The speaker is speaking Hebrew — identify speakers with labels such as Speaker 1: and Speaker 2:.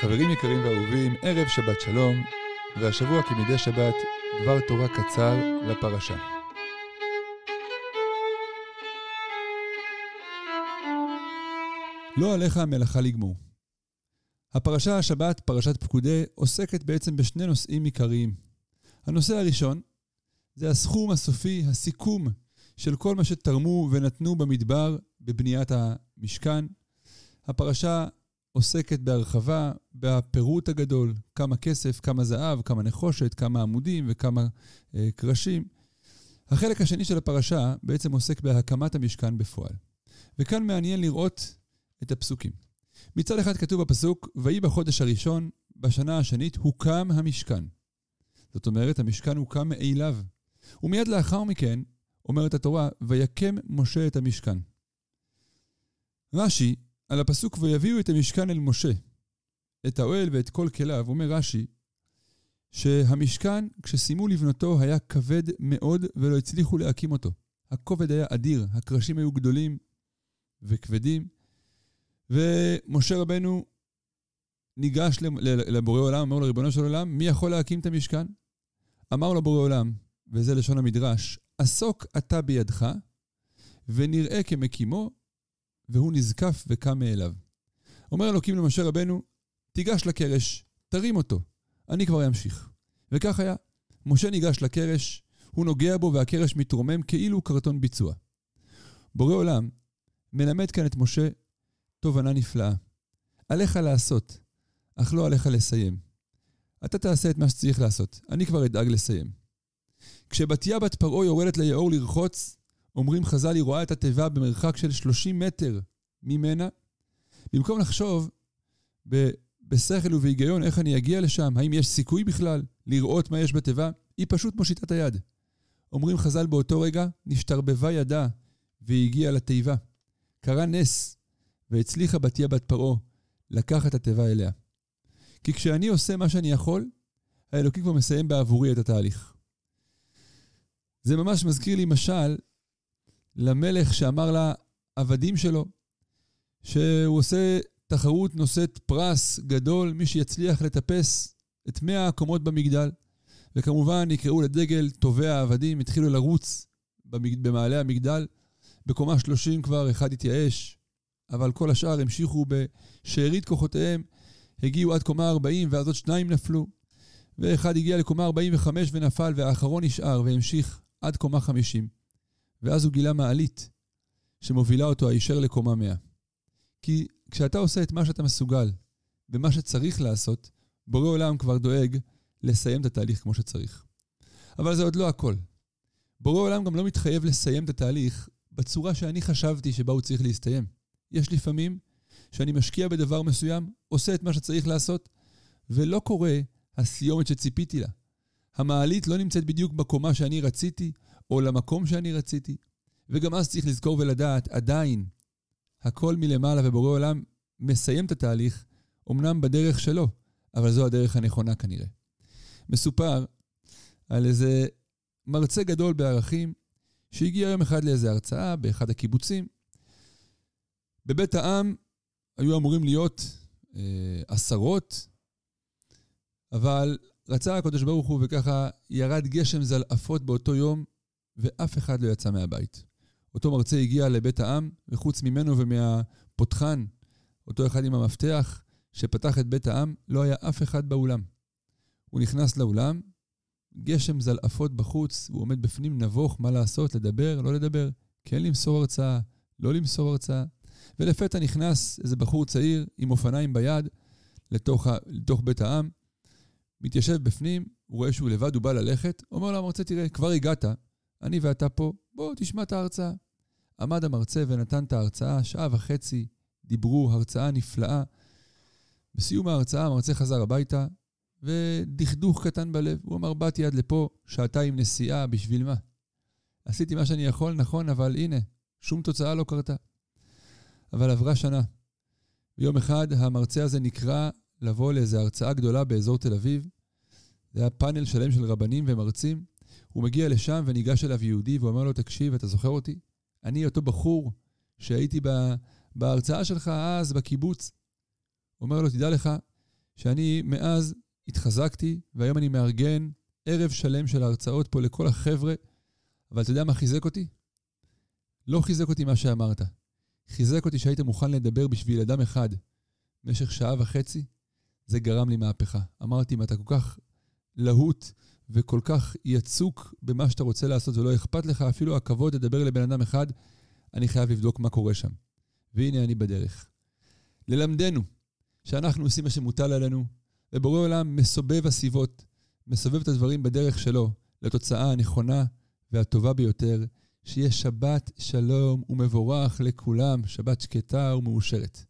Speaker 1: חברים יקרים ואהובים, ערב שבת שלום, והשבוע כמדי שבת, דבר תורה קצר לפרשה. לא עליך המלאכה לגמור. הפרשה השבת, פרשת פקודי, עוסקת בעצם בשני נושאים עיקריים. הנושא הראשון זה הסכום הסופי, הסיכום של כל מה שתרמו ונתנו במדבר בבניית המשכן. הפרשה עוסקת בהרחבה, בפירוט הגדול, כמה כסף, כמה זהב, כמה נחושת, כמה עמודים וכמה אה, קרשים. החלק השני של הפרשה בעצם עוסק בהקמת המשכן בפועל. וכאן מעניין לראות את הפסוקים. מצד אחד כתוב בפסוק, ויהי בחודש הראשון, בשנה השנית, הוקם המשכן. זאת אומרת, המשכן הוקם מאליו. ומיד לאחר מכן, אומרת התורה, ויקם משה את המשכן. רש"י, על הפסוק ויביאו את המשכן אל משה, את האוהל ואת כל כליו, אומר רש"י, שהמשכן, כשסיימו לבנותו, היה כבד מאוד ולא הצליחו להקים אותו. הכובד היה אדיר, הקרשים היו גדולים וכבדים, ומשה רבנו ניגש לבורא עולם, אמר לו, ריבונו של עולם, מי יכול להקים את המשכן? אמר לו בורא עולם, וזה לשון המדרש, עסוק אתה בידך, ונראה כמקימו, והוא נזקף וקם מאליו. אומר אלוקים למשה רבנו, תיגש לקרש, תרים אותו, אני כבר אמשיך. וכך היה. משה ניגש לקרש, הוא נוגע בו והקרש מתרומם כאילו קרטון ביצוע. בורא עולם מלמד כאן את משה תובנה נפלאה. עליך לעשות, אך לא עליך לסיים. אתה תעשה את מה שצריך לעשות, אני כבר אדאג לסיים. כשבתיה בת פרעה יורדת ליאור לרחוץ, אומרים חז"ל, היא רואה את התיבה במרחק של 30 מטר ממנה. במקום לחשוב ב- בשכל ובהיגיון איך אני אגיע לשם, האם יש סיכוי בכלל לראות מה יש בתיבה, היא פשוט מושיטה את היד. אומרים חז"ל באותו רגע, נשתרבבה ידה והיא הגיעה לתיבה. קרה נס, והצליחה בתיה בת פרעה לקחת את התיבה אליה. כי כשאני עושה מה שאני יכול, האלוקים כבר מסיים בעבורי את התהליך. זה ממש מזכיר לי משל למלך שאמר לעבדים שלו, שהוא עושה תחרות נושאת פרס גדול, מי שיצליח לטפס את מאה הקומות במגדל. וכמובן נקראו לדגל טובי העבדים, התחילו לרוץ במעלה המגדל. בקומה 30 כבר אחד התייאש, אבל כל השאר המשיכו בשארית כוחותיהם, הגיעו עד קומה 40 ואז עוד שניים נפלו. ואחד הגיע לקומה 45 ונפל, והאחרון נשאר והמשיך עד קומה 50. ואז הוא גילה מעלית שמובילה אותו הישר לקומה 100. כי כשאתה עושה את מה שאתה מסוגל ומה שצריך לעשות, בורא עולם כבר דואג לסיים את התהליך כמו שצריך. אבל זה עוד לא הכל. בורא עולם גם לא מתחייב לסיים את התהליך בצורה שאני חשבתי שבה הוא צריך להסתיים. יש לפעמים שאני משקיע בדבר מסוים, עושה את מה שצריך לעשות, ולא קורה הסיומת שציפיתי לה. המעלית לא נמצאת בדיוק בקומה שאני רציתי, או למקום שאני רציתי. וגם אז צריך לזכור ולדעת, עדיין, הכל מלמעלה ובורא עולם מסיים את התהליך, אמנם בדרך שלו, אבל זו הדרך הנכונה כנראה. מסופר על איזה מרצה גדול בערכים, שהגיע יום אחד לאיזה הרצאה באחד הקיבוצים. בבית העם היו אמורים להיות אה, עשרות, אבל רצה הקדוש ברוך הוא וככה ירד גשם זלעפות באותו יום, ואף אחד לא יצא מהבית. אותו מרצה הגיע לבית העם, וחוץ ממנו ומהפותחן, אותו אחד עם המפתח שפתח את בית העם, לא היה אף אחד באולם. הוא נכנס לאולם, גשם זלעפות בחוץ, והוא עומד בפנים נבוך, מה לעשות, לדבר, לא לדבר, כן למסור הרצאה, לא למסור הרצאה. ולפתע נכנס איזה בחור צעיר עם אופניים ביד לתוך, ה, לתוך בית העם, מתיישב בפנים, הוא רואה שהוא לבד, הוא בא ללכת, אומר לו המרצה, תראה, כבר הגעת, אני ואתה פה, בוא תשמע את ההרצאה. עמד המרצה ונתן את ההרצאה, שעה וחצי, דיברו, הרצאה נפלאה. בסיום ההרצאה המרצה חזר הביתה, ודכדוך קטן בלב. הוא אמר, באתי עד לפה, שעתיים נסיעה, בשביל מה? עשיתי מה שאני יכול, נכון, אבל הנה, שום תוצאה לא קרתה. אבל עברה שנה. ביום אחד המרצה הזה נקרא לבוא לאיזו הרצאה גדולה באזור תל אביב. זה היה פאנל שלם של רבנים ומרצים. הוא מגיע לשם וניגש אליו יהודי ואומר לו, תקשיב, אתה זוכר אותי? אני אותו בחור שהייתי בהרצאה שלך אז בקיבוץ. הוא אומר לו, תדע לך שאני מאז התחזקתי, והיום אני מארגן ערב שלם של הרצאות פה לכל החבר'ה, אבל אתה יודע מה חיזק אותי? לא חיזק אותי מה שאמרת. חיזק אותי שהיית מוכן לדבר בשביל אדם אחד במשך שעה וחצי, זה גרם לי מהפכה. אמרתי, אם אתה כל כך להוט וכל כך יצוק במה שאתה רוצה לעשות ולא אכפת לך אפילו הכבוד לדבר לבן אדם אחד, אני חייב לבדוק מה קורה שם. והנה אני בדרך. ללמדנו שאנחנו עושים מה שמוטל עלינו, ובורא עולם מסובב הסיבות, מסובב את הדברים בדרך שלו לתוצאה הנכונה והטובה ביותר, שיהיה שבת שלום ומבורך לכולם, שבת שקטה ומאושרת.